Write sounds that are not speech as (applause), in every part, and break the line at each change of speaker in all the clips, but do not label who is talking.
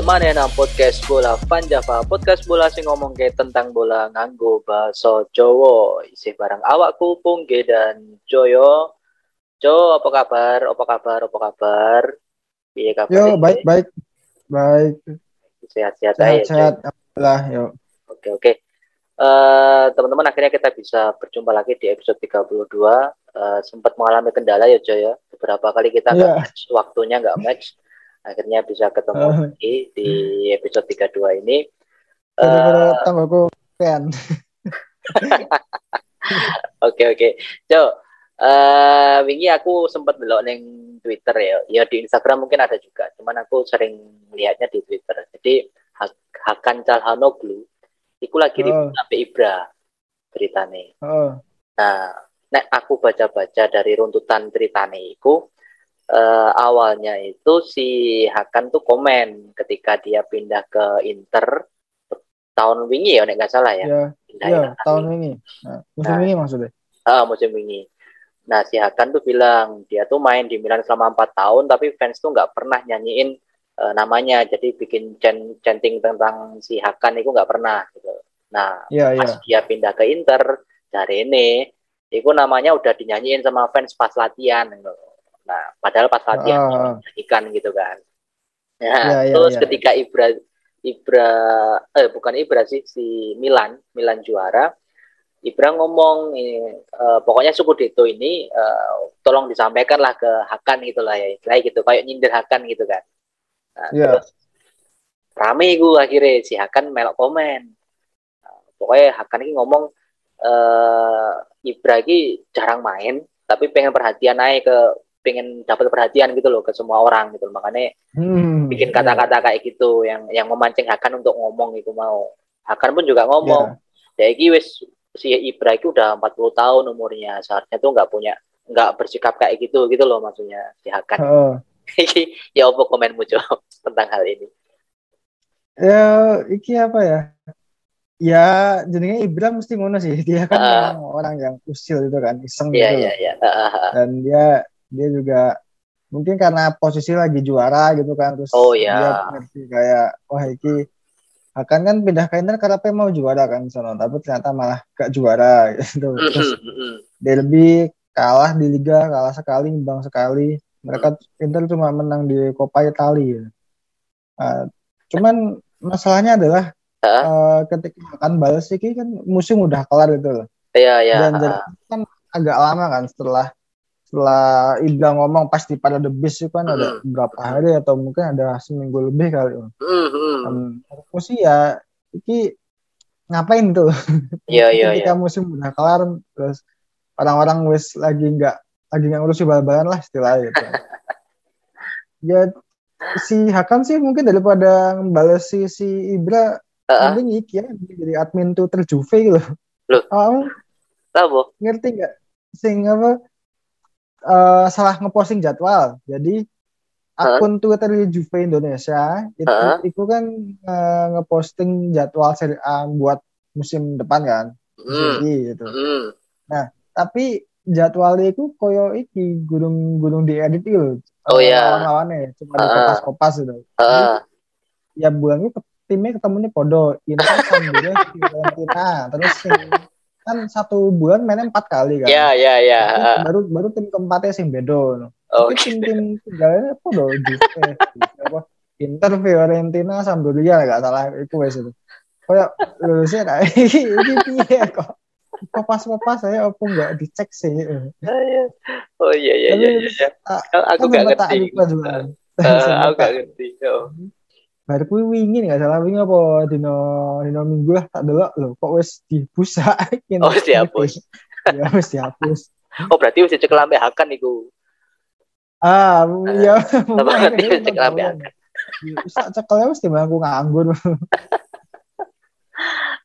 Balik mana nang podcast bola Fan Java. Podcast bola sing ngomong ke tentang bola nganggo bahasa Jawa. Isi barang awakku Pungge dan Joyo. Jo, apa kabar? Apa kabar? Apa kabar?
Iya kabar? Yo, baik, baik. Baik.
Sehat-sehat aja.
Sehat, alhamdulillah, yo.
Oke, oke. Uh, teman-teman akhirnya kita bisa berjumpa lagi di episode 32 uh, sempat mengalami kendala ya Jo ya beberapa kali kita yeah. match waktunya nggak match akhirnya bisa ketemu uh. lagi di episode 32 ini
uh, tanggoku kan
oke oke Jo uh, wingi aku sempat belok neng Twitter ya ya di Instagram mungkin ada juga cuman aku sering lihatnya di Twitter jadi Hakan Calhanoglu Iku lagi oh. sampai Ibra ceritane. Oh. Nah, nek aku baca-baca dari runtutan ceritane iku uh, awalnya itu si Hakan tuh komen ketika dia pindah ke Inter tahun wingi ya nggak salah ya.
Iya, ya, tahun wingi. Nah, musim nah, wingi maksudnya.
Ah, uh, musim wingi. Nah, si Hakan tuh bilang dia tuh main di Milan selama empat tahun tapi fans tuh nggak pernah nyanyiin uh, namanya jadi bikin chanting tentang si Hakan itu nggak pernah gitu nah yeah, pas yeah. dia pindah ke Inter dari ini itu namanya udah dinyanyiin sama fans pas latihan gitu. Nah padahal pas latihan uh. nyanyikan gitu kan nah terus ketika Ibra Ibra eh bukan Ibra sih si Milan Milan juara Ibra ngomong ini uh, pokoknya suku Deto ini uh, tolong disampaikan lah ke Hakan gitulah ya kayak gitu kayak nyindir Hakan gitu kan Nah, yeah. terus rame gue akhirnya si Hakan melok komen. Nah, pokoknya Hakan ini ngomong uh, Ibra ini jarang main, tapi pengen perhatian naik ke pengen dapat perhatian gitu loh ke semua orang gitu loh. makanya hmm, bikin iya. kata-kata yeah. kayak gitu yang yang memancing Hakan untuk ngomong itu mau Hakan pun juga ngomong yeah. ya wis si Ibra itu udah 40 tahun umurnya seharusnya tuh nggak punya nggak bersikap kayak gitu gitu loh maksudnya si Hakan oh. ya apa komenmu coba (laughs) tentang hal ini
ya iki apa ya ya jadinya Ibra mesti ngono sih dia kan uh, orang yang usil itu kan iseng yeah, gitu yeah, yeah. Uh, uh, dan dia dia juga mungkin karena posisi lagi juara gitu kan terus
oh, yeah. dia
ngerti kayak wah iki akan kan pindah ke Inter karena mau juara kan sana tapi ternyata malah gak juara (laughs) gitu terus dia lebih kalah di liga kalah sekali imbang sekali mereka Inter cuma menang di Coppa Italia. Uh, cuman masalahnya adalah uh, ketika akan balas sih kan musim udah kelar itu loh.
Iya iya.
Dan jadi kan agak lama kan setelah setelah Ibra ngomong pasti pada the best itu kan mm. ada berapa hari atau mungkin ada seminggu lebih kali. Mm -hmm. um, sih ya iki ngapain tuh?
Iya iya. (laughs)
Ketika yeah. musim udah kelar terus orang-orang wes lagi nggak lagi nggak ngurusi bal-balan lah istilahnya gitu. (laughs) ya si Hakan sih mungkin daripada balas si si Ibra uh-uh. mending ya jadi admin tuh terjuve gitu
loh oh, tahu
ngerti nggak sing apa uh, salah ngeposting jadwal. Jadi akun uh-huh. Twitter Juve Indonesia itu uh-huh. itu kan uh, ngeposting jadwal seri A buat musim depan kan? Mm. gitu. Mm. nah tapi jadwalnya itu koyo iki gunung-gunung di edit itu
oh iya.
Lawan-lawannya cuma uh, kopas-kopas itu uh, ya bulan itu timnya ketemunya podo. Ini kan Sampdoria Fiorentina terus kan satu bulan mainnya empat kali kan
ya ya ya
baru baru tim keempatnya sing bedo oh, tim tim tinggalnya podo Juve apa Inter Fiorentina Sampdoria nggak salah itu wes itu kayak lulusnya nah (laughs) ini piye kok kopas-kopas saya apa enggak dicek sih.
Oh iya iya iya. iya. iya. Aku kan gak ngerti. Aku gak ngerti.
Baru kuwi wingi nggak salah wingi apa dino dino minggu lah tak delok lho kok wis dibusa. (laughs)
Oh wis dihapus.
Ya wis dihapus.
Oh berarti wis cek lambe hakan iku.
Ah, iya. (laughs)
Berarti wis cek lambe hakan.
Bisa cekelnya wis timbang aku nganggur. (laughs)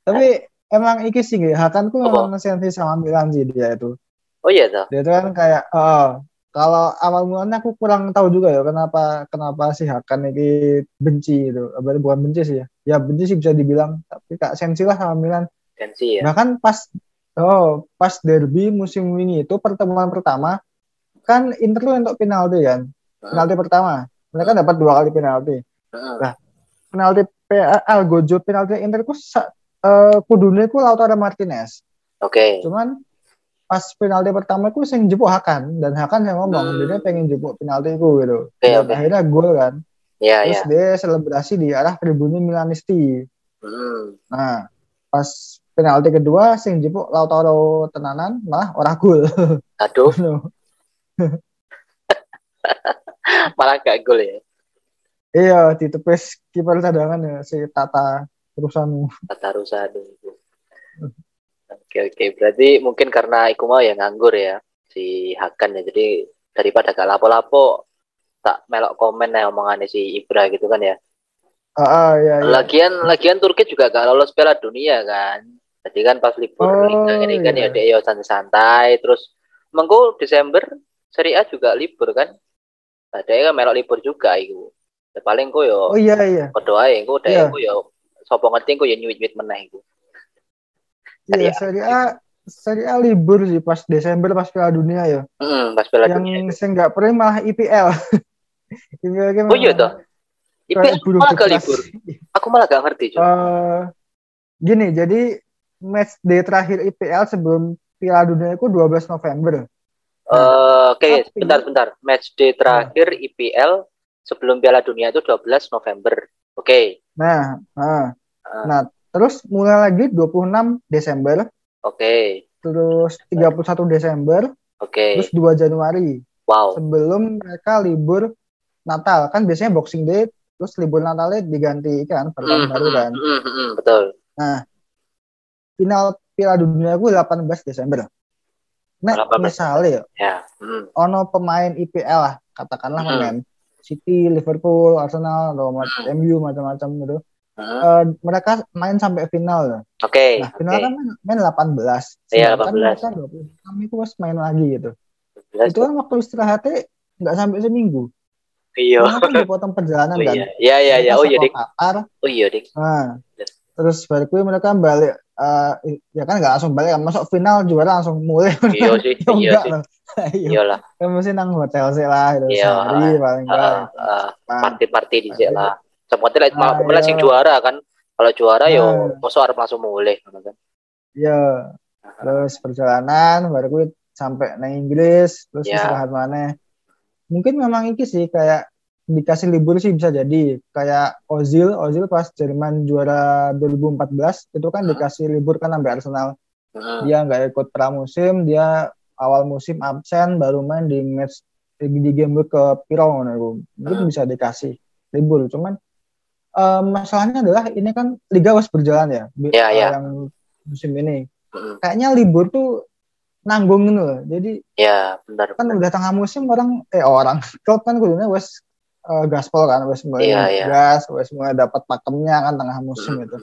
Tapi emang iki sih gak Hakan tuh memang sensi sama Milan sih dia itu.
Oh iya tuh.
Dia tuh kan kayak oh, kalau awal mulanya aku kurang tahu juga ya kenapa kenapa sih Hakan ini benci itu. Berarti bukan benci sih ya. Ya benci sih bisa dibilang, tapi kak sensi lah sama Milan.
Sensi ya.
Bahkan pas oh pas derby musim ini itu pertemuan pertama kan Inter untuk penalti kan. Penalti pertama. Mereka dapat dua kali penalti. Uh. Nah, penalti PL Gojo penalti Inter ku uh, kudune ku Lautaro Martinez.
Oke. Okay.
Cuman pas penalti pertama ku sing jepuk Hakan dan Hakan yang ngomong hmm. dia pengen jepuk penalti ku gitu. Okay, dan okay. akhirnya gol kan.
Yeah,
Terus yeah. dia selebrasi di arah tribun Milanisti. Hmm. Nah, pas penalti kedua sing jepuk Lautaro tenanan malah ora gol. (laughs)
Aduh. (laughs) malah gak gol ya.
Iya, ditepis kiper cadangan ya si Tata Rusanu.
Tata Rusanu. Oke oke, berarti mungkin karena iku mau ya nganggur ya si Hakan ya. Jadi daripada gak lapo-lapo tak melok komen ya omongannya si Ibra gitu kan ya.
Ah, uh, iya, iya.
Lagian lagian Turki juga gak lolos Piala Dunia kan. Jadi kan pas libur oh, liga ini kan ya dia santai-santai terus mengko Desember Serie A juga libur kan. Ada nah, kan melok libur juga itu. Ya, paling ku yo
oh iya iya
berdoa ya ku deh ku yo sopo ngerti ku yo nyuwit nyuwit meneh iku
iya seri A seri A libur sih pas Desember pas Piala Dunia ya.
Mm, pas Piala
yang
Dunia yang
saya nggak pernah malah IPL (laughs)
IPL oh iya tuh IPL malah gak libur. Aku malah gak ngerti
cuy uh, gini jadi match day terakhir IPL sebelum Piala Dunia itu 12 November.
Uh, oke okay, bentar bentar. Match day terakhir uh, IPL sebelum Piala Dunia itu 12 November. Oke. Okay.
Nah, nah, uh. nah, terus mulai lagi 26 Desember.
Oke. Okay.
Terus 31 Desember.
Oke. Okay.
Terus 2 Januari.
Wow.
Sebelum mereka libur Natal kan biasanya Boxing Day terus libur Natalnya diganti kan per tahun mm, baru kan.
Mm, mm, betul.
Nah, final Piala Dunia gue 18 Desember. Nah, misalnya
ya. Mm.
ono pemain IPL lah, katakanlah mm. pemain City, Liverpool, Arsenal, atau hmm. MU macam-macam gitu. Uh, uh, mereka main sampai final.
Oke. Okay,
nah, final okay. kan main, main 18.
Iya, 18. Kan mereka
26 itu pas main lagi gitu. Itu kan waktu istirahatnya nggak sampai seminggu.
Iya.
Karena kan dipotong perjalanan oh,
kan. Iya, iya, iya. Oh iya, Dik. Oh iya, Dik.
Nah, terus balik mereka balik uh, ya kan nggak langsung balik masuk final juara langsung mulai
iya sih (laughs) iya sih
iya lah kan mesti nang hotel sih lah itu
iya, sehari paling enggak uh, uh, party party di sini lah seperti lah malah uh, sing juara kan kalau juara yo nah. masuk harus langsung mulai kan
iya terus perjalanan baru gue sampai naik Inggris terus yeah. istirahat mana mungkin memang iki sih kayak dikasih libur sih bisa jadi kayak Ozil Ozil pas Jerman juara 2014 itu kan hmm. dikasih libur kan sampai Arsenal hmm. dia nggak ikut pramusim dia awal musim absen baru main di match di game ke Piro mungkin hmm. bisa dikasih libur cuman uh, masalahnya adalah ini kan liga harus berjalan ya
yeah, yeah.
yang musim ini. Hmm. kayaknya libur tuh nanggung gitu loh. Jadi
ya benar
kan udah tengah musim orang eh orang. (laughs) Klub kan kudunya wes uh, gaspol kan wes mulai yeah, yeah. gas wes mulai dapat pakemnya kan tengah musim mm-hmm. itu.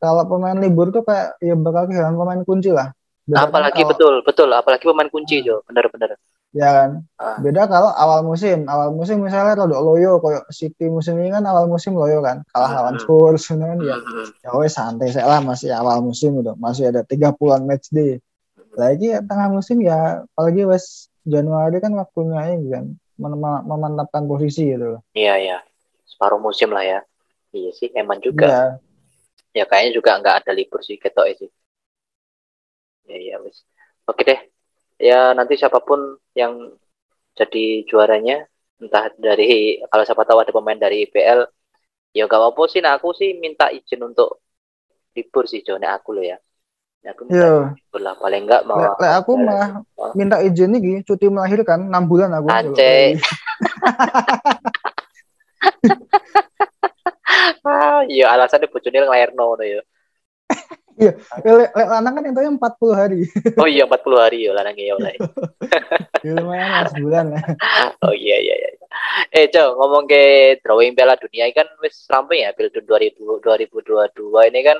kalau pemain libur tuh kayak ya bakal kehilangan pemain kunci lah.
Beda apalagi kalau, betul betul. Apalagi pemain kunci Jo. Benar-benar
ya kan uh. beda kalau awal musim awal musim misalnya kalau loyo kayak City musim ini kan awal musim loyo kan kalah lawan mm-hmm. Spurs kan ya ya wes santai saya lah masih awal musim udah masih ada tiga puluhan match day lagi ya, tengah musim ya apalagi wes Januari kan waktunya ini kan mem memantapkan posisi gitu
Iya iya. Separuh musim lah ya. Iya sih, emang juga. Iya. Ya kayaknya juga nggak ada libur sih ketok sih. Ya iya wis. Oke deh. Ya nanti siapa pun yang jadi juaranya entah dari kalau siapa tahu ada pemain dari IPL ya gak apa-apa sih nah aku sih minta izin untuk libur sih Jone aku lo ya
aku minta
yeah. lah paling enggak mau
le, le aku mah minta izin nih cuti melahirkan enam bulan aku
Ance. (laughs) (laughs) ah, iya alasannya bojone nglairno ngono ya.
Iya, le, le, lanang kan yang empat puluh hari.
oh iya empat puluh hari ya lanang (laughs) ya oleh.
ya lumayan sebulan lah.
oh iya iya iya. Eh, Cok, ngomong ke drawing Piala Dunia kan wis rampung ya Piala 2022 ini kan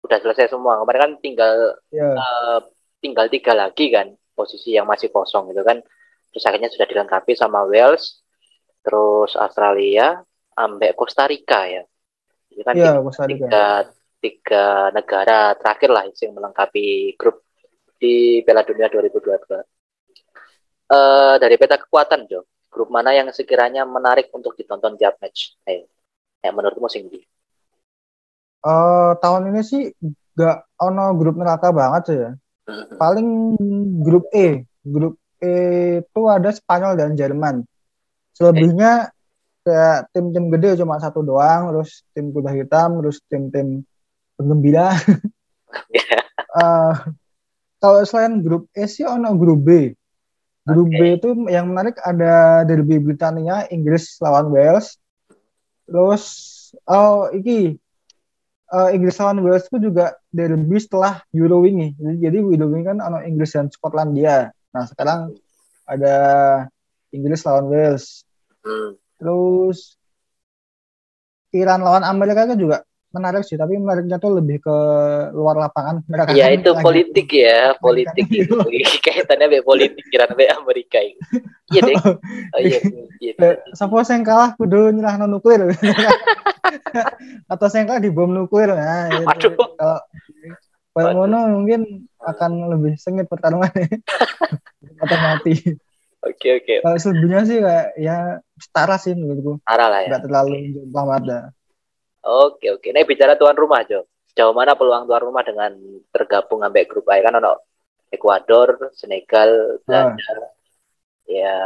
udah selesai semua kemarin kan tinggal yeah. Ya. uh, tinggal tiga lagi kan posisi yang masih kosong gitu kan terus akhirnya sudah dilengkapi sama Wales terus Australia ambek Costa Rica ya itu kan
yeah,
tiga, tiga, tiga negara terakhir lah yang melengkapi grup di Piala Dunia 2022 uh, dari peta kekuatan Jo grup mana yang sekiranya menarik untuk ditonton tiap match Ayo. Ya menurutmu sing di?
Uh, tahun ini sih gak ono grup neraka banget sih ya. Hmm. Paling grup E. Grup E itu ada Spanyol dan Jerman. Selebihnya kayak tim-tim gede cuma satu doang, terus tim kuda hitam, terus tim-tim penggembira. uh, (laughs) kalau selain grup E sih ono grup B. Grup okay. B itu yang menarik ada derby Britania, Inggris lawan Wales. Terus oh iki uh, Inggris lawan Wales itu juga derby setelah Euro ini. Jadi, jadi Euro ini kan ono Inggris dan Skotlandia. Nah, sekarang ada Inggris lawan Wales. Hmm. Terus Iran lawan Amerika kan juga menarik sih, tapi menariknya tuh lebih ke luar lapangan.
Mereka ya kan itu politik (laughs) ya, politik itu. Kaitannya be politik Iran be Amerika itu. Iya deh. Oh,
iya, iya. Suppose yang kalah kudu nyerah non nuklir. (laughs) Atau yang kalah di bom nuklir. Nah, itu. Kalau kalau mono mungkin akan lebih sengit pertarungannya. (laughs) Atau mati.
Oke oke.
Kalau selebihnya sih kayak ya setara sih menurutku.
Setara lah ya.
Gak terlalu jauh banget
Oke oke. Nah bicara tuan rumah Jo, sejauh mana peluang tuan rumah dengan tergabung sampai grup A kan ono Ekuador, Senegal, Belanda. Ah. Ya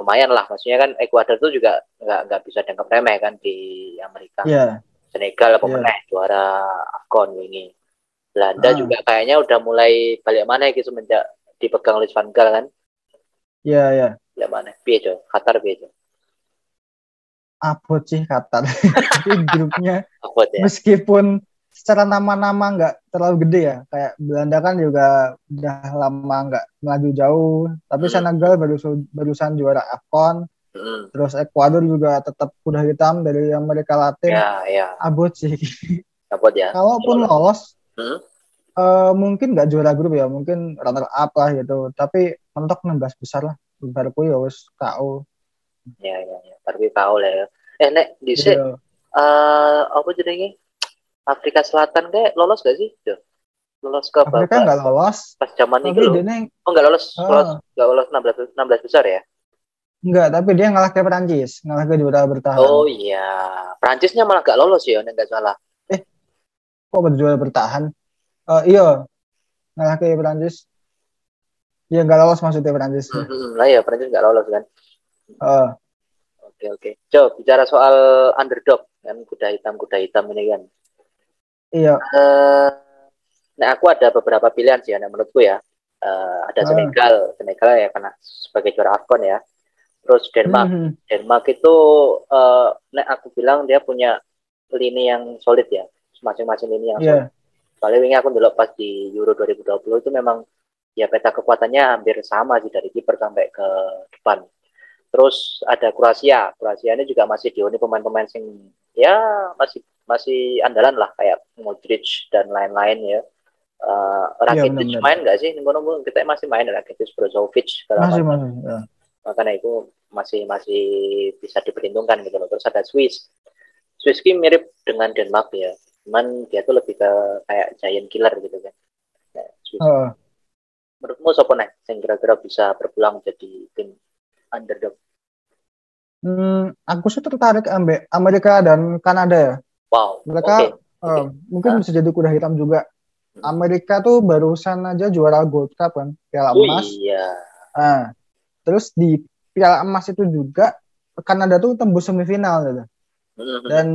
lumayan lah. Maksudnya kan Ekuador tuh juga nggak nggak bisa dianggap remeh kan di Amerika.
Yeah.
Senegal apa yeah. juara Afcon ini. Belanda ah. juga kayaknya udah mulai balik mana gitu semenjak dipegang Luis van Gaal kan.
Iya, yeah, iya. Yeah.
Balik mana? Piye, Qatar piye,
abot sih Qatar (laughs) grupnya abot, ya? meskipun secara nama-nama nggak terlalu gede ya kayak Belanda kan juga udah lama nggak maju jauh tapi hmm. Senegal baru barusan juara Afcon hmm. terus Ekuador juga tetap kuda hitam dari Amerika Latin
ya, ya.
abot sih
abot ya
kalaupun lolos hmm? uh, mungkin nggak juara grup ya mungkin runner up lah gitu tapi mentok 16 besar lah baru ya wes KO
ya ya ya tapi tahu lah ya eh nek di sini uh, eh, apa jadinya Afrika Selatan kayak lolos gak sih lolos ke
Afrika nggak lolos
pas zaman itu loh. oh nggak lolos uh. lolos nggak lolos 16 16 besar ya
Enggak, tapi dia ngalah ke Perancis, ngalah ke juara bertahan.
Oh iya, Perancisnya malah gak lolos ya, nggak salah.
Eh, kok juara bertahan? Uh, iya, ngalah ke Perancis. Iya nggak lolos maksudnya Perancis.
Hmm, hmm, lah ya Perancis nggak lolos kan.
Uh,
Oke oke. Jo, bicara soal underdog kan kuda hitam kuda hitam ini kan.
Iya.
Uh, nah aku ada beberapa pilihan sih, nah menurutku ya. Uh, ada uh. Senegal, Senegal ya karena sebagai juara Afcon ya. Terus Denmark, mm -hmm. Denmark itu uh, nah aku bilang dia punya lini yang solid ya, masing-masing lini yang yeah. solid. Soalnya ini aku dulu pas di Euro 2020 itu memang ya peta kekuatannya hampir sama sih dari kiper sampai ke depan. Terus ada Kroasia. Kroasia ini juga masih dihuni pemain-pemain sing ya masih masih andalan lah kayak Modric dan lain-lain ya. Uh, Rakitic ya, main nggak sih? Nunggu-nunggu kita masih main Rakitic, Brozovic.
Masih, masih. Ya.
Makanya itu masih masih bisa diperhitungkan gitu loh. Terus ada Swiss. Swiss ini mirip dengan Denmark ya. Cuman dia tuh lebih ke kayak giant killer gitu kan. Nah, Swiss. Uh. Menurutmu siapa nih yang kira-kira bisa berpulang jadi tim underdog?
Hmm, aku sih tertarik ambil Amerika dan Kanada ya.
Wow.
Mereka okay. Uh, okay. mungkin nah. bisa jadi kuda hitam juga. Hmm. Amerika tuh barusan aja juara Gold Cup kan, Piala oh, Emas.
Iya.
Nah, terus di Piala Emas itu juga Kanada tuh tembus semifinal gitu. Hmm. Dan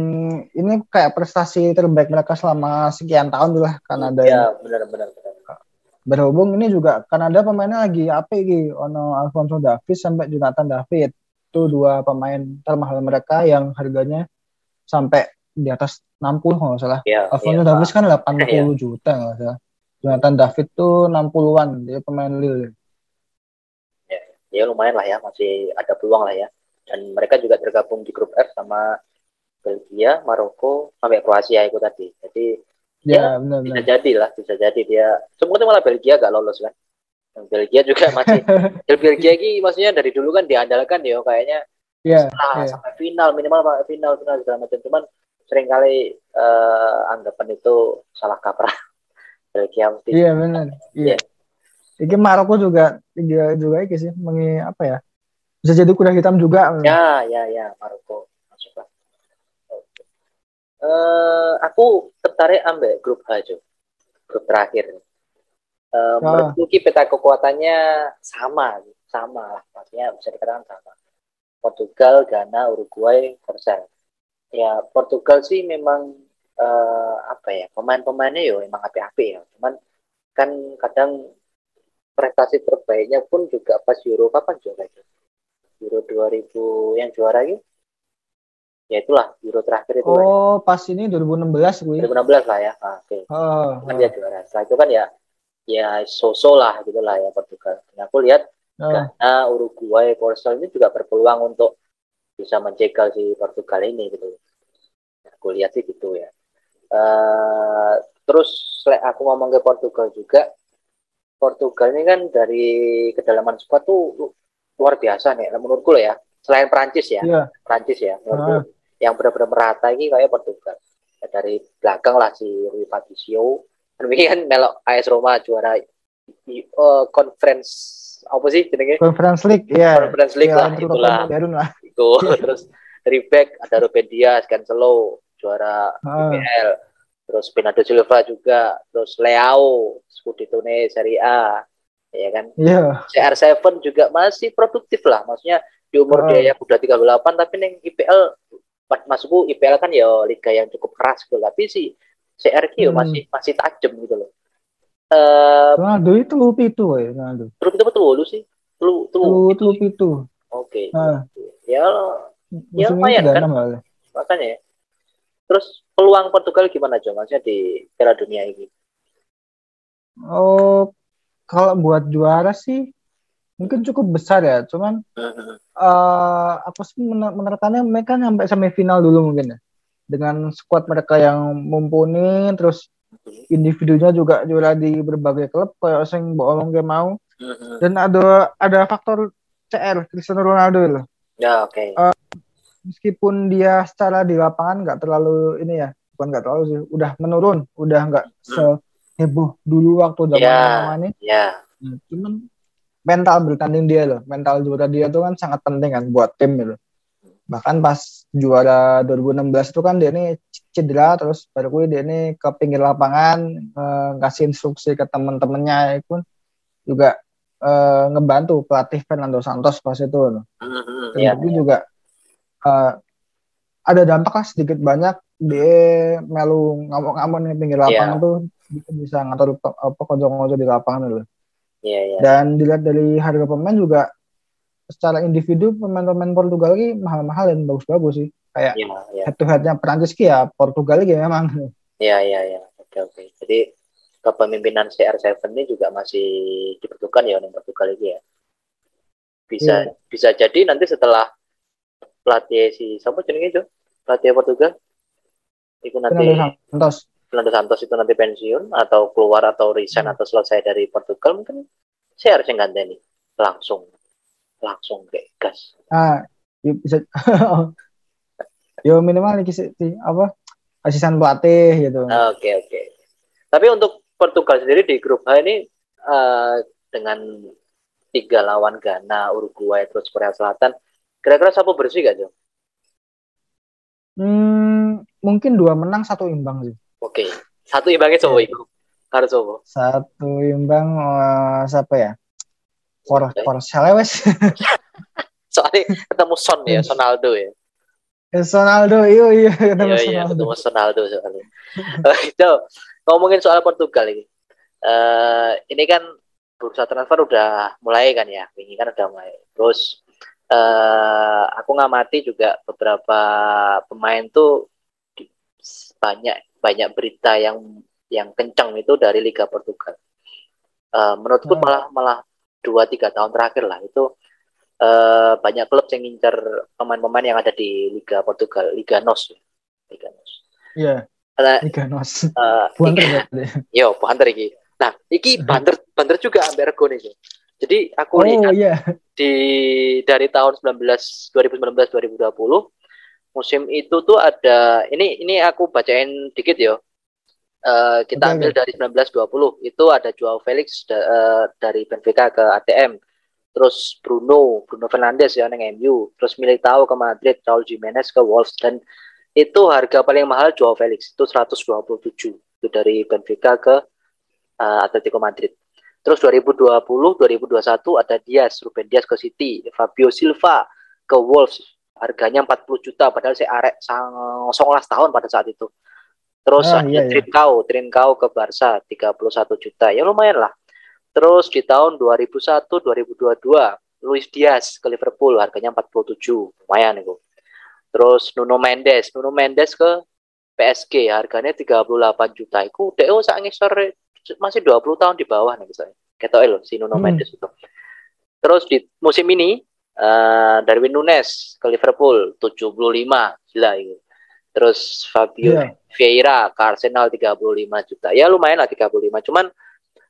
ini kayak prestasi terbaik mereka selama sekian tahun lah Kanada.
Iya, benar-benar
berhubung ini juga Kanada pemainnya lagi apa ini ono Alfonso Davis sampai Jonathan David. Itu dua pemain termahal mereka yang harganya sampai di atas 60 kalau salah.
Ya,
Alfonso ya, Davis kan 80 ya. juta kalau salah. Jonathan David tuh 60-an dia pemain Lille.
Ya, ya lumayan lah ya masih ada peluang lah ya. Dan mereka juga tergabung di grup F sama Belgia, Maroko sampai Kroasia itu tadi. Jadi
Ya, ya benar,
bisa benar. jadi lah, bisa jadi dia. Sebenarnya malah Belgia gak lolos kan. Belgia juga (laughs) masih. Belgia ini maksudnya dari dulu kan diandalkan ya kayaknya.
Iya.
Yeah, sampai final minimal final final segala macam. Cuman sering kali uh, anggapan itu salah kaprah. (laughs)
Belgia mesti. Iya benar. Iya. Yeah. Iki Maroko juga juga juga iki sih mengi apa ya? Bisa jadi kuda hitam juga.
Ya, ya, ya, Maroko. Uh, aku tertarik ambil grup H, Jo. Grup terakhir. Uh, oh. Menurutku peta kekuatannya sama, sama, maksudnya bisa dikatakan sama. Portugal, Ghana, Uruguay, Korsel. Ya Portugal sih memang uh, apa ya pemain-pemainnya yo emang api-api ya. Cuman kan kadang prestasi terbaiknya pun juga pas Euro kapan juara itu? Euro 2000 yang juara gitu ya itulah Euro terakhir itu
oh kan. pas ini 2016 gue
2016 lah ya ah, oke okay. oh, kan oh. dia juara setelah itu kan ya ya sosok lah gitu lah ya Portugal dan aku lihat oh. karena Uruguay Portugal ini juga berpeluang untuk bisa menjegal si Portugal ini gitu aku lihat sih gitu ya uh, terus aku ngomong ke Portugal juga Portugal ini kan dari kedalaman squad tuh luar biasa nih menurutku lah ya selain Prancis ya yeah. Prancis ya menurutku uh yang benar-benar merata ini kayak Portugal ya, dari belakang lah si Rui Patricio ini kan melok AS Roma juara uh, conference apa sih jenenge
conference league ya
conference league ya, lah itulah lah. itu (laughs) terus dari back ada Ruben Dias Cancelo juara uh. IPL terus Bernardo Silva juga terus Leao Scudetto Serie A ya kan yeah. CR7 juga masih produktif lah maksudnya di umur uh. dia yang udah 38 tapi neng IPL masukku IPL kan ya liga yang cukup keras gitu tapi si CRQ hmm. masih masih tajam gitu loh.
Uh, Ronaldo itu itu ya Ronaldo.
Terus itu betul lu sih? Lu
lu lu itu.
Oke. Okay. Uh. Ya ya lumayan kan. Malah. Makanya ya. Terus peluang Portugal gimana Jo maksudnya di Piala Dunia ini?
Oh, kalau buat juara sih mungkin cukup besar ya cuman uh, apa sih menerkannya mereka sampai semifinal dulu mungkin ya. Dengan skuad mereka yang mumpuni terus individunya juga juara di berbagai klub kayak sing bohong gak mau. Dan ada ada faktor CR Cristiano Ronaldo loh.
Ya oke. Okay.
uh, meskipun dia secara di lapangan nggak terlalu ini ya bukan nggak terlalu sih udah menurun udah nggak seheboh dulu waktu zaman yeah, ini.
yeah.
Nah, cuman mental bertanding dia loh mental juara dia tuh kan sangat penting kan buat tim gitu bahkan pas juara 2016 itu kan dia ini cedera terus baru gue dia ini ke pinggir lapangan eh, ngasih instruksi ke temen-temennya itu juga eh, ngebantu pelatih Fernando Santos pas itu loh. Mm-hmm, yeah, yeah. juga eh, ada dampak lah sedikit banyak dia melu ngamuk-ngamuk di pinggir lapangan yeah. tuh bisa ngatur apa kocok-kocok di lapangan loh.
Yeah, yeah.
Dan dilihat dari harga pemain juga secara individu pemain-pemain Portugal ini mahal-mahal dan bagus-bagus sih. Kayak yeah, yeah. head to headnya Prancis ya Portugal ini memang.
Iya iya iya. Oke oke. Jadi kepemimpinan CR7 ini juga masih dibutuhkan ya untuk Portugal ini ya. Bisa yeah. bisa jadi nanti setelah pelatih si siapa jenenge itu? Pelatih Portugal. Itu nanti
Santos.
Fernando Santos itu nanti pensiun atau keluar atau resign hmm. atau selesai dari Portugal mungkin saya harus yang ganti langsung langsung kayak gas
ah ya bisa (laughs) yo minimal nih apa asisten pelatih gitu
oke okay, oke okay. tapi untuk Portugal sendiri di grup H ini uh, dengan tiga lawan Ghana Uruguay terus Korea Selatan kira-kira siapa bersih gak Jo?
Hmm, mungkin dua menang satu imbang sih.
Oke. Satu imbangnya coba itu. Harus coba.
Satu imbang uh, siapa ya? For okay. for Selewes. (laughs)
Soalnya ketemu Son ya, Sonaldo ya.
Eh, Sonaldo, iya iya
ketemu iya, iya, ketemu Sonaldo soalnya. Itu ngomongin soal Portugal ini. Uh, ini kan bursa transfer udah mulai kan ya, ini kan udah mulai. Terus uh, aku ngamati juga beberapa pemain tuh banyak banyak berita yang yang kencang itu dari Liga Portugal. Uh, menurutku hmm. malah malah dua tiga tahun terakhir lah itu uh, banyak klub yang ngincar pemain-pemain yang ada di Liga Portugal, Liga Nos,
Liga Nos. Iya. Yeah. Liga Nos. (laughs) Uh, banter
Yo, banter iki. Nah, iki banter banter juga ambil rego nih. Jadi aku oh, lihat yeah. di dari tahun 19 2019 2020 musim itu tuh ada ini ini aku bacain dikit ya. Uh, kita okay, ambil dari 1920 itu ada Joao Felix da, uh, dari Benfica ke ATM. Terus Bruno, Bruno Fernandes ya neng MU, terus Militao ke Madrid, Raul Jimenez ke Wolves dan itu harga paling mahal Joao Felix itu 127 itu dari Benfica ke uh, Atletico Madrid. Terus 2020 2021 ada Diaz, Ruben Diaz ke City, Fabio Silva ke Wolves harganya 40 juta padahal saya arek sang 19 tahun pada saat itu. Terus ah, iya, iya. Trincao, Trincao ke Barca 31 juta. Ya lumayan lah. Terus di tahun 2001 2022 Luis Diaz ke Liverpool harganya 47, lumayan itu. Terus Nuno Mendes, Nuno Mendes ke PSG harganya 38 juta. Iku DO oh, saat ngisor masih 20 tahun di bawah nih misalnya. Ketok lo si Nuno hmm. Mendes itu. Terus di musim ini uh, Darwin Nunes ke Liverpool 75 gila itu. Terus Fabio yeah. Vieira ke Arsenal 35 juta. Ya lumayan lah 35. Cuman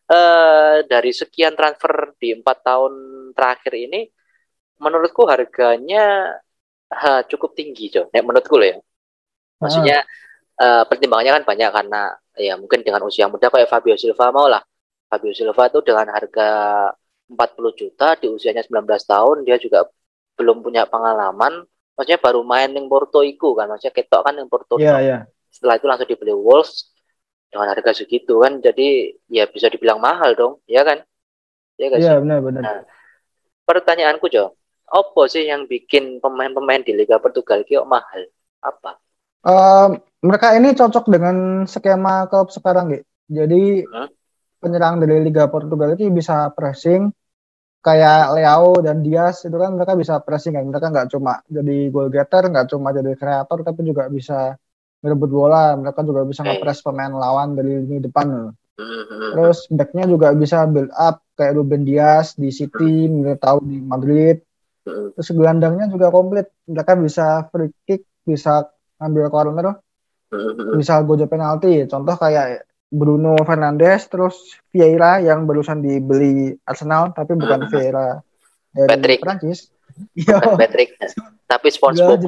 uh, dari sekian transfer di empat tahun terakhir ini menurutku harganya ha, cukup tinggi Jo. Ya, menurutku loh ya. Maksudnya uh, pertimbangannya kan banyak karena ya mungkin dengan usia muda kayak Fabio Silva mau lah. Fabio Silva itu dengan harga 40 juta di usianya 19 tahun dia juga belum punya pengalaman. Maksudnya baru main yang Porto itu kan. Maksudnya ketok kan yang Porto.
Iya, yeah, iya. Yeah.
Setelah itu langsung dibeli Wolves dengan harga segitu kan. Jadi ya bisa dibilang mahal dong, ya kan?
Ya Iya, yeah, benar benar. Nah,
pertanyaanku Jo, apa sih yang bikin pemain-pemain di Liga Portugal kyo mahal? Apa?
Uh, mereka ini cocok dengan skema klub sekarang, gitu. Jadi huh? Penyerang dari Liga Portugal itu bisa pressing kayak Leo dan Diaz itu kan mereka bisa pressing kan. Mereka nggak cuma jadi goal getter nggak cuma jadi kreator tapi juga bisa merebut bola. Mereka juga bisa nge-press pemain lawan dari lini depan. Hmm. terus backnya juga bisa build up kayak Ruben Diaz di City mereka tahu di Madrid. Terus gelandangnya juga komplit. Mereka bisa free kick, bisa ambil corner, bisa gojo penalti. Contoh kayak Bruno Fernandes, terus Vieira yang barusan dibeli Arsenal, tapi bukan Vieira
dari Patrick.
Prancis. (laughs)
Iya. Patrick. Tapi SpongeBob.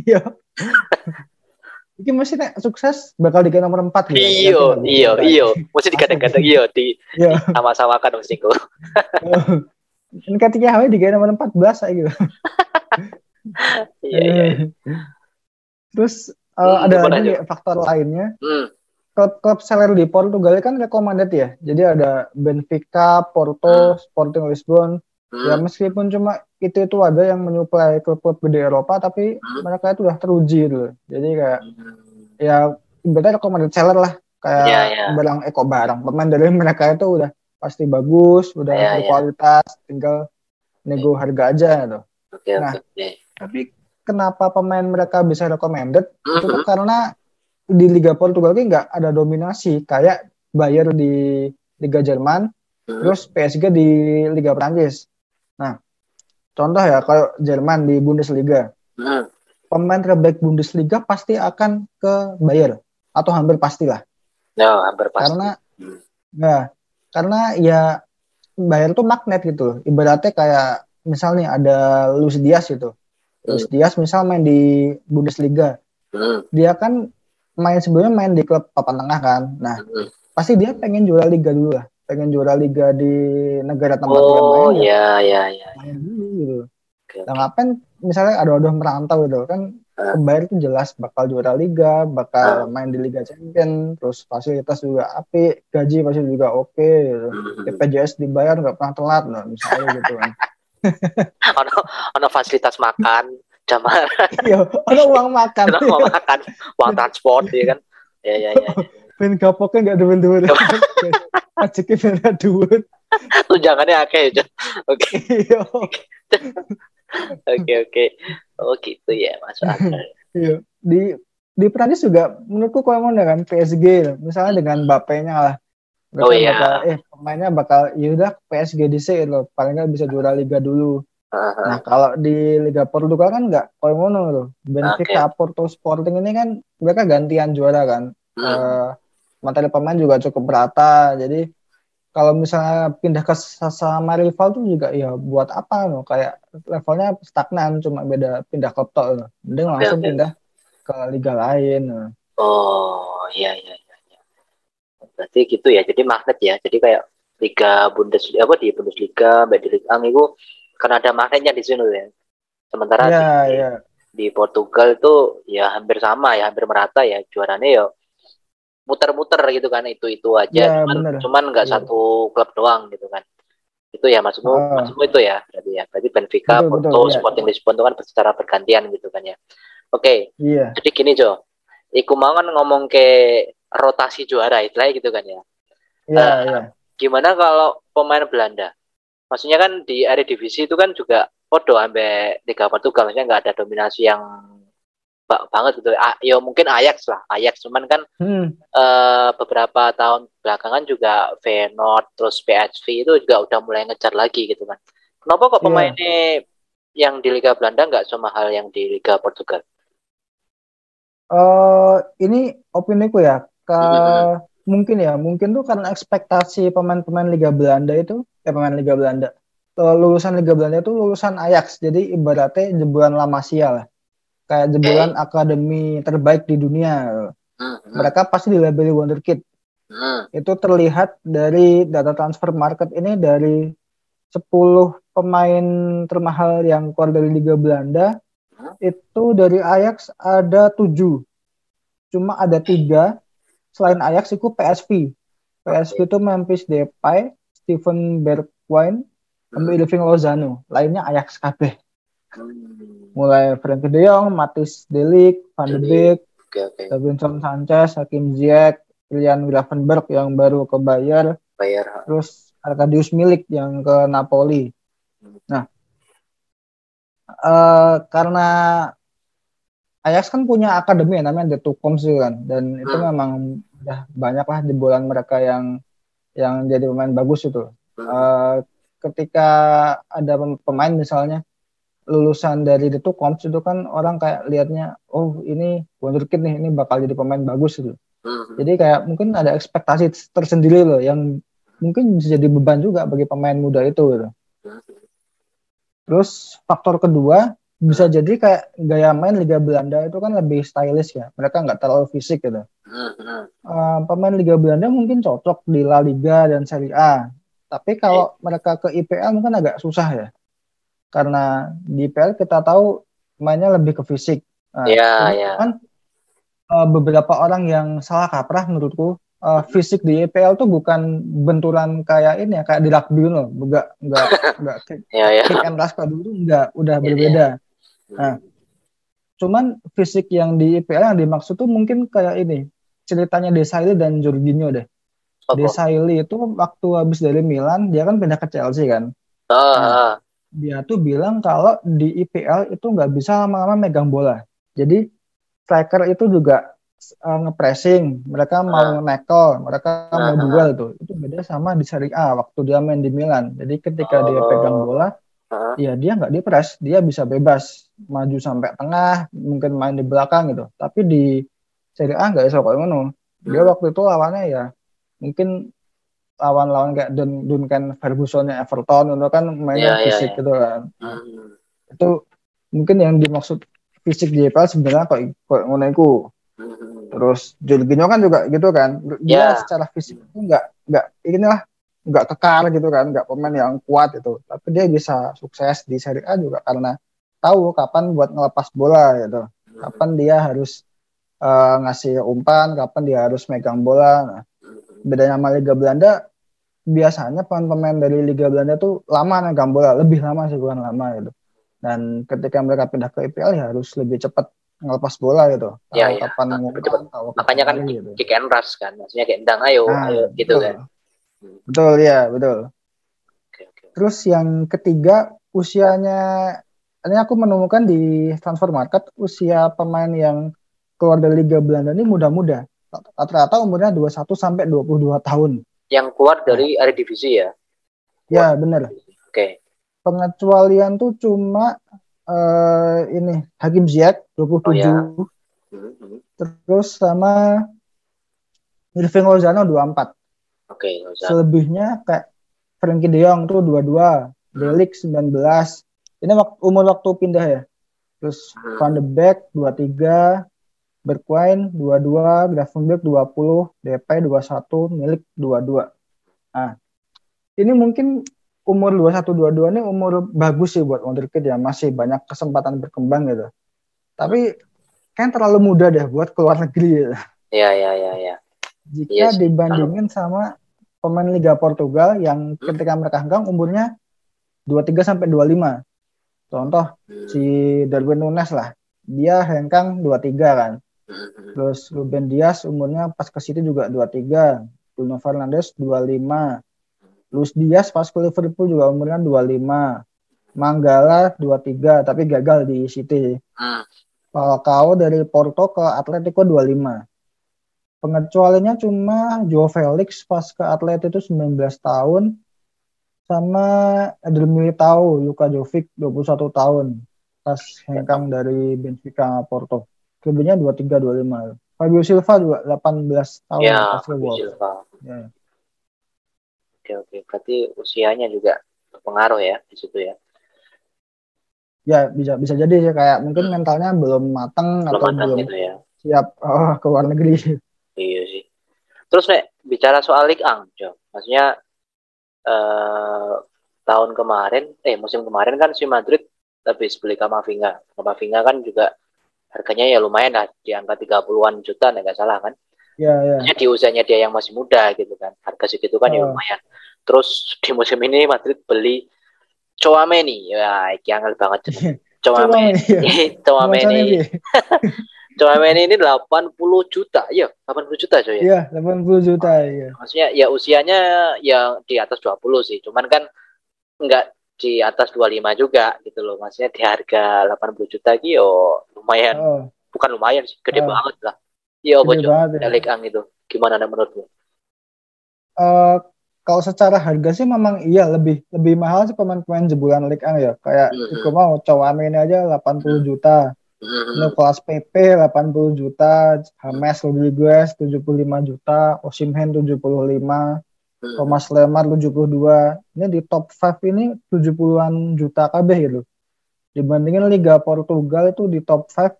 Iya. (laughs) Ini masih nek sukses bakal diganti nomor 4
gitu. Iya, iya, iya. Mesti digadang-gadang iya di sama-samakan mesti (laughs) kok.
Kan ketika HW di nomor 14 kayak gitu. Iya, iya, iya. Terus uh, ada lagi faktor lainnya. Hmm. Klub-klub seller di Portugal kan recommended ya. Jadi ada Benfica, Porto, hmm. Sporting Lisbon. Hmm. Ya meskipun cuma itu itu ada yang menyuplai klub-klub gede Eropa, tapi hmm. mereka itu udah teruji gitu. Jadi kayak hmm. ya berarti recommended seller lah. Kayak yeah, yeah. barang eko barang. Pemain dari mereka itu udah pasti bagus, udah yeah, berkualitas, yeah. tinggal nego harga aja gitu. Okay, nah, okay. tapi kenapa pemain mereka bisa recommended? Mm-hmm. Itu karena di Liga Portugal ini nggak ada dominasi kayak Bayern di Liga Jerman, mm-hmm. terus PSG di Liga Prancis. Nah, contoh ya kalau Jerman di Bundesliga, mm-hmm. pemain terbaik Bundesliga pasti akan ke Bayern atau hampir pastilah.
No, hampir pasti.
Karena, mm. nah, karena ya bayar tuh magnet gitu ibaratnya kayak misalnya ada Luis Diaz gitu Luis hmm. Diaz misal main di Bundesliga hmm. dia kan main sebelumnya main di klub papan tengah kan. Nah hmm. pasti dia pengen juara liga dulu lah. Pengen juara liga di negara tempat
oh,
dia main
oh iya iya iya.
Main dulu gitu. Okay, nah ngapain misalnya ada ada merantau gitu kan Bayern itu jelas bakal juara liga, bakal main di Liga Champion, terus fasilitas juga api, gaji pasti juga oke, okay, gitu. BPJS dibayar nggak pernah telat, nah, misalnya gitu kan. (laughs)
ono ono fasilitas makan, jamar. (laughs)
iya, ono uang makan.
ono uang makan, uang transport ya kan. Ya ya ya. (laughs)
Ben gapoknya nggak duit-duit. (laughs) Ajaknya ben duit.
Tunjangannya akeh ya. Oke. Iya. Oke oke. Oh gitu ya Mas
Iya. Di di Prancis juga menurutku kalau mau dengan PSG misalnya dengan Mbappe-nya lah.
oh iya.
Bakal, eh pemainnya bakal ya udah PSG DC loh. Paling nggak bisa juara liga dulu. Uh-huh. Nah kalau di Liga Portugal kan nggak kalau ngono loh. Benfica, okay. Porto, Sporting ini kan mereka gantian juara kan. Hmm. Uh, materi pemain juga cukup rata. Jadi kalau misalnya pindah ke sama rival tuh juga ya buat apa loh kayak levelnya stagnan cuma beda pindah klub tok loh. Mending langsung okay. pindah ke liga lain. Loh.
Oh iya iya iya. iya. Berarti gitu ya. Jadi magnet ya. Jadi kayak liga Bundes apa di Bundesliga, di Liga Ang itu karena ada magnetnya di sini ya. Sementara
ya, di, ya.
di Portugal itu ya hampir sama ya hampir merata ya juaranya ya muter-muter gitu kan itu itu aja ya, cuman bener. cuman nggak ya. satu klub doang gitu kan itu ya maksudmu oh. maksudmu itu ya berarti ya berarti Benfica betul, Porto betul, ya. Sporting Lisbon itu kan secara bergantian gitu kan ya oke okay.
iya.
jadi gini Jo Iku mau kan ngomong ke rotasi juara itu gitu kan ya
iya uh, iya
gimana kalau pemain Belanda maksudnya kan di area divisi itu kan juga podo sampai tiga Portugal maksudnya nggak ada dominasi yang banget gitu ya mungkin Ajax lah Ajax cuman kan hmm. uh, beberapa tahun belakangan juga Feyenoord terus PSV itu juga udah mulai ngejar lagi gitu kan kenapa kok iya. pemainnya yeah. yang di Liga Belanda nggak sama hal yang di Liga Portugal
uh, ini opini ku ya ke hmm mungkin ya mungkin tuh karena ekspektasi pemain-pemain Liga Belanda itu ya pemain Liga Belanda lulusan Liga Belanda itu lulusan Ajax jadi ibaratnya jebolan La Masia lah kayak jebolan okay. akademi terbaik di dunia hmm. mereka pasti dilabeli wonderkid hmm. itu terlihat dari data transfer market ini dari 10 pemain termahal yang keluar dari Liga Belanda hmm. itu dari Ajax ada tujuh cuma ada tiga selain Ajax itu PSV. PSV itu Memphis Depay, Steven Bergwijn, sama hmm. Irving Lozano. Lainnya Ajax KB. Hmm. Mulai Frankie De Jong, Matis Delik, Van de Beek, okay, Davinson Sanchez, Hakim Ziyech, Julian Gravenberg yang baru ke Bayer,
Bayer.
terus Arkadius Milik yang ke Napoli. Hmm. Nah, uh, karena Ajax kan punya akademi ya, namanya The Tucoms kan dan itu hmm. memang udah banyak lah jebolan mereka yang yang jadi pemain bagus itu. Hmm. Uh, ketika ada pemain misalnya lulusan dari The Tucoms itu kan orang kayak liatnya oh ini wonderkid nih ini bakal jadi pemain bagus gitu. Hmm. Jadi kayak mungkin ada ekspektasi tersendiri loh yang mungkin bisa jadi beban juga bagi pemain muda itu gitu. Hmm. Terus faktor kedua bisa jadi kayak gaya main Liga Belanda itu kan lebih stylish ya. Mereka nggak terlalu fisik gitu. Uh, pemain Liga Belanda mungkin cocok di La Liga dan Serie A. Tapi kalau mereka ke IPL mungkin agak susah ya. Karena di IPL kita tahu mainnya lebih ke fisik.
Nah, yeah, yeah.
kan uh, beberapa orang yang salah kaprah menurutku uh, fisik di IPL tuh bukan benturan kayak ini ya kayak di rugby loh, enggak enggak enggak (laughs) kick, yeah, yeah. kick and rush dulu enggak udah yeah, berbeda. Yeah. Nah, cuman fisik yang di IPL yang dimaksud tuh mungkin kayak ini ceritanya Desailly dan Jorginho deh. Oh, Desailly itu waktu habis dari Milan dia kan pindah ke Chelsea kan.
Uh, nah,
dia tuh bilang kalau di IPL itu nggak bisa lama-lama megang bola. Jadi striker itu juga uh, ngepressing, mereka mau uh, nekel, mereka uh, mau duel tuh. Itu beda sama di Serie A waktu dia main di Milan. Jadi ketika uh, dia pegang bola, uh, ya dia nggak dipres, dia bisa bebas maju sampai tengah, mungkin main di belakang gitu. Tapi di Serie A nggak bisa kayak ngono. Dia hmm. waktu itu lawannya ya mungkin lawan-lawan kayak Dun Duncan Ferguson Everton itu kan mainnya yeah, iya, fisik yeah, gitu kan. Hmm. Itu mungkin yang dimaksud fisik di EPL sebenarnya kok kok ngono iku. Hmm. Terus Jorginho kan juga gitu kan. Dia yeah. secara fisik itu nggak nggak inilah nggak kekar gitu kan, nggak pemain yang kuat itu. Tapi dia bisa sukses di Serie A juga karena tahu kapan buat ngelepas bola gitu kapan dia harus uh, ngasih umpan kapan dia harus megang bola nah, bedanya sama Liga Belanda biasanya pemain-pemain dari Liga Belanda tuh lama megang bola lebih lama sih bukan lama gitu dan ketika mereka pindah ke IPL ya harus lebih cepat ngelepas bola gitu
tahu ya, ya. kapan mau tahu makanya kan gitu. kick and rush kan maksudnya kayak endang ayo nah, ayo gitu betul. kan
betul ya betul okay, okay. terus yang ketiga usianya ini aku menemukan di transfer market usia pemain yang keluar dari Liga Belanda ini muda-muda. Rata-rata umurnya 21 sampai 22 tahun.
Yang keluar dari area divisi ya?
Ya, benar.
Oke. Okay.
Pengecualian tuh cuma uh, ini Hakim Ziyech 27. Oh, ya. Hmm. Terus sama Irving Lozano 24. Oke,
okay,
Selebihnya kayak Frankie De Jong tuh 22, hmm. Delik 19, ini waktu, umur waktu pindah ya. Terus hmm. Van de Beek 23, Bergwijn 22, Gravenberg 20, DP 21, Milik 22. Nah, ini mungkin umur 21 22 ini umur bagus sih buat wonderkid ya, masih banyak kesempatan berkembang gitu. Tapi kan terlalu muda deh buat keluar negeri.
Iya, iya, iya, iya.
Jika iya dibandingin sama pemain Liga Portugal yang hmm. ketika mereka hengkang umurnya 23 sampai 25. Contoh hmm. si Darwin Nunes lah. Dia hengkang 23 kan. Hmm. Terus Ruben Dias umurnya pas ke situ juga 23. Bruno Fernandes 25. Luis Diaz pas ke Liverpool juga umurnya 25. Manggala 23 tapi gagal di City. Hmm. Falcao dari Porto ke Atletico 25. Pengecualiannya cuma Joe Felix pas ke Atlet itu 19 tahun sama Eder Militao, Luka Jovic 21 tahun pas hengkang dari Benfica Porto. Kemudiannya 23 25. Fabio Silva juga 18 tahun
ya, Fabio Silva. Ya. Oke oke, berarti usianya juga berpengaruh ya di situ ya.
Ya bisa bisa jadi sih kayak mungkin hmm. mentalnya belum matang atau matang belum gitu ya. siap oh, ke luar negeri.
Iya sih. Terus nek bicara soal Ligue 1, Jo. Maksudnya eh, tahun kemarin, eh musim kemarin kan si Madrid habis beli Kamavinga. Kamavinga kan juga harganya ya lumayan lah di angka 30-an juta nggak salah kan.
Iya, iya.
di usianya dia yang masih muda gitu kan. Harga segitu kan oh. ya lumayan. Terus di musim ini Madrid beli Chouameni. Ya, iki angel banget. Chouameni. Chouameni. Chouameni ini 80 juta. Iya, 80 juta coy.
Iya, 80 juta iya.
Maksudnya ya usianya ya di atas 20 sih. Cuman kan enggak di atas 25 juga gitu loh. Maksudnya di harga 80 juta gitu yo lumayan. Oh. Bukan lumayan sih, gede oh. banget lah. Iya, Bojo. Delik Ang itu. Gimana menurutmu?
Uh, kalau secara harga sih memang iya lebih lebih mahal sih pemain-pemain jebolan Ligue 1 ya. Kayak mm -hmm. mau Cowame ini aja 80 juta. Ini kelas PP 80 juta, James Rodriguez 75 juta, Osimhen 75, Thomas Lemar 72. Ini di top 5 ini 70-an juta KB gitu. Dibandingin Liga Portugal itu di top 5 uh,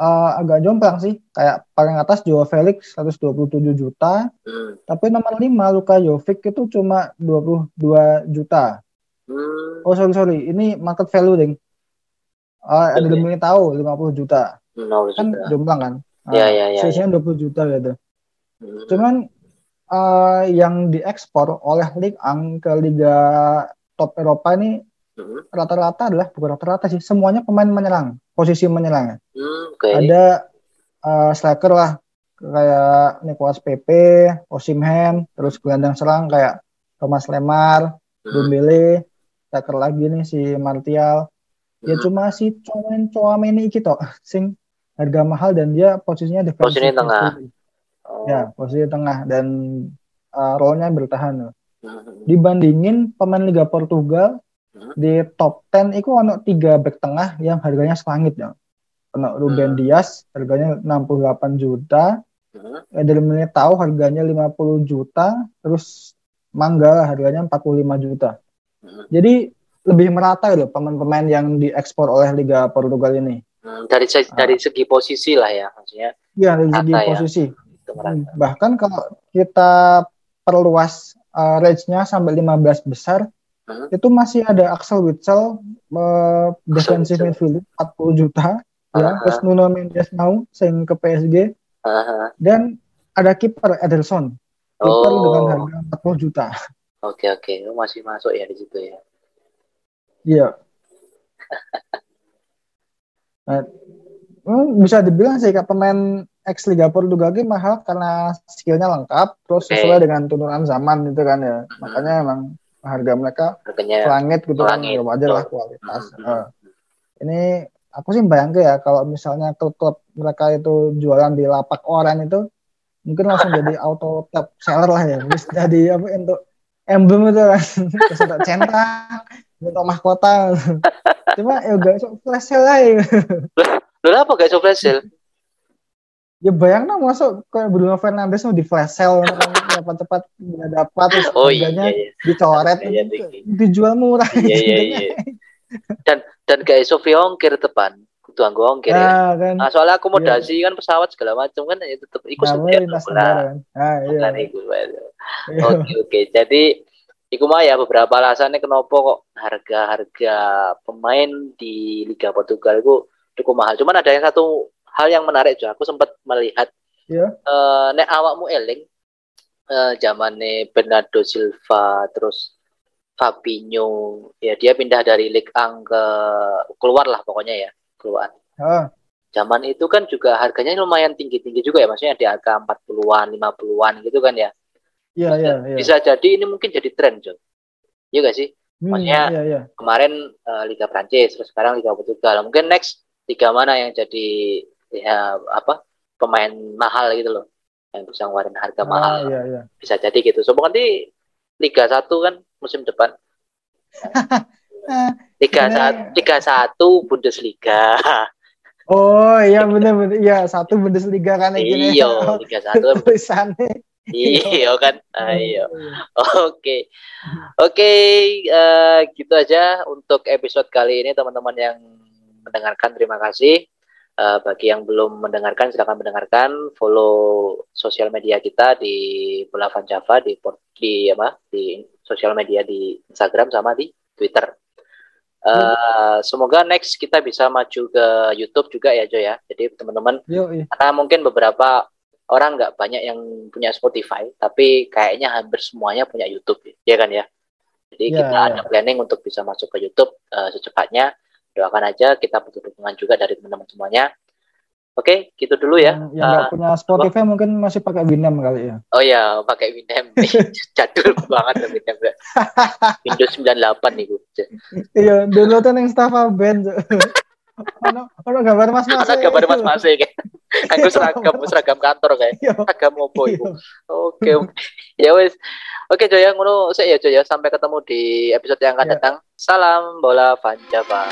uh, agak jomplang sih. Kayak paling atas Joao Felix 127 juta, uh. tapi nomor 5 Luka Jovic itu cuma 22 juta. Uh. Oh sorry sorry, ini market value ding. Uh, ada okay. tahu 50 juta. 50 kan jomplang kan?
Iya iya iya.
Sisinya 20 juta gitu. Hmm. Cuman uh, yang diekspor oleh Ligue 1 ke liga top Eropa ini hmm. rata-rata adalah bukan rata-rata sih, semuanya pemain menyerang, posisi menyerang. Hmm, okay. Ada uh, striker lah kayak Nicolas Pepe, Osimhen, terus gelandang serang kayak Thomas Lemar, hmm. Dembele, striker lagi nih si Martial ya hmm. cuma si Coameni iki toh sing harga mahal dan dia posisinya di
posisi tengah.
Ya posisi tengah dan uh, role-nya bertahan dibandingin pemain Liga Portugal di top 10 itu ono tiga back tengah yang harganya selangit ya ono Ruben hmm. Dias harganya 68 juta hmm. Eder tahu harganya 50 juta terus Mangga harganya 45 juta hmm. jadi lebih merata gitu pemain-pemain yang diekspor oleh Liga Portugal ini.
Hmm, dari se dari segi posisi lah ya maksudnya.
Iya dari segi ya. Posisi. Hmm, bahkan kalau kita perluas uh, range-nya sampai 15 besar, hmm. itu masih ada Axel Witsel uh, defensive midfielder 40 juta, uh -huh. ya, terus Nuno Mendes mau sing ke PSG, uh -huh. dan ada kiper Ederson, kiper oh. dengan harga 40 juta.
Oke okay, oke, okay. masih masuk ya di situ ya.
Iya. (laughs) nah, hmm, bisa dibilang sih pemain ex Liga Portugal ini mahal karena skillnya lengkap, terus okay. sesuai dengan turunan zaman itu kan ya. Hmm. Makanya emang harga mereka Harganya langit gitu kan, ya wajar lah kualitas. Hmm. Uh. Ini aku sih bayangin ya kalau misalnya klub-klub mereka itu jualan di lapak orang itu mungkin langsung jadi (laughs) auto top seller lah ya. Bisa jadi apa untuk emblem itu kan (laughs) kesudah centang untuk mahkota (laughs) cuma ya gak sok flash sale lah ya
lu apa gak sok flash sale
ya bayang nah masuk kayak Bruno Fernandes mau di flash sale cepat-cepat nggak dapat terus oh, iya, iya, iya. dicoret iya, iya, dijual murah
iya, iya, iya. dan dan kayak Sofi ongkir depan kudu anggo ongkir nah, ya. Kan. Nah, soalnya akomodasi iya. kan pesawat segala macam kan ya tetap ikut nah, sendiri lah. Nah, iya. Oke oke. Jadi Iku mah ya beberapa alasannya kenapa kok harga-harga pemain di Liga Portugal itu cukup mahal. Cuman ada yang satu hal yang menarik juga. Aku sempat melihat
ya
uh, nek awakmu eling uh, zamane Bernardo Silva terus Fabinho ya dia pindah dari Ligue 1 ke keluar lah pokoknya ya keluar.
Ah.
Zaman itu kan juga harganya lumayan tinggi-tinggi juga ya maksudnya di angka 40-an, 50-an gitu kan ya.
Iya, iya, iya.
Bisa jadi ini mungkin jadi tren, Jo. Iya gak sih?
Hmm,
Maksudnya
iya, iya.
kemarin uh, Liga Prancis, terus sekarang Liga Portugal. Mungkin next liga mana yang jadi ya apa pemain mahal gitu loh. Yang bisa ngeluarin harga
Ah,
mahal.
iya, iya.
bisa jadi gitu. So nanti Liga satu kan musim depan.
Ah, (laughs)
Liga satu Liga satu Bundesliga. (laughs)
Oh iya bener bener. Iya satu Bundesliga kan
iya Liga satu (laughs)
tulisannya.
iya kan. Ayo oke. Oke eh, gitu aja untuk episode kali ini teman-teman yang mendengarkan. Terima kasih Eh, bagi yang belum mendengarkan silakan mendengarkan follow sosial media kita di Bola Van Java di di apa di sosial media di Instagram sama di Twitter. Eh, semoga next kita bisa maju ke YouTube juga ya Jo ya. Jadi teman-teman
iya.
karena mungkin beberapa orang nggak banyak yang punya Spotify, tapi kayaknya hampir semuanya punya YouTube, ya kan ya. Jadi
Ya,
kita
ya.
ada planning untuk bisa masuk ke YouTube eh, secepatnya. Doakan aja kita butuh dukungan juga dari teman-teman semuanya. Oke, gitu dulu ya.
Yang yang nggak
Eh,
punya Spotify mungkin masih pakai Winamp kali ya.
oh ya, pakai Winamp. (laughs) (laughs) Jadul banget ya Winamp. (laughs) Windows 98 nih, Bu.
Iya, tuh yang staff band. Ono ono gambar Mas Mas.
Ada gambar Mas Mas kayak. Aku seragam, seragam kantor kayak.
Iya.
Seragam opo ibu.
Iya.
Oke, oke. Ya wes. Oke Joya, ngono saya ya Joya. Sampai ketemu di episode yang akan
Ya.
datang. Salam bola Van Java.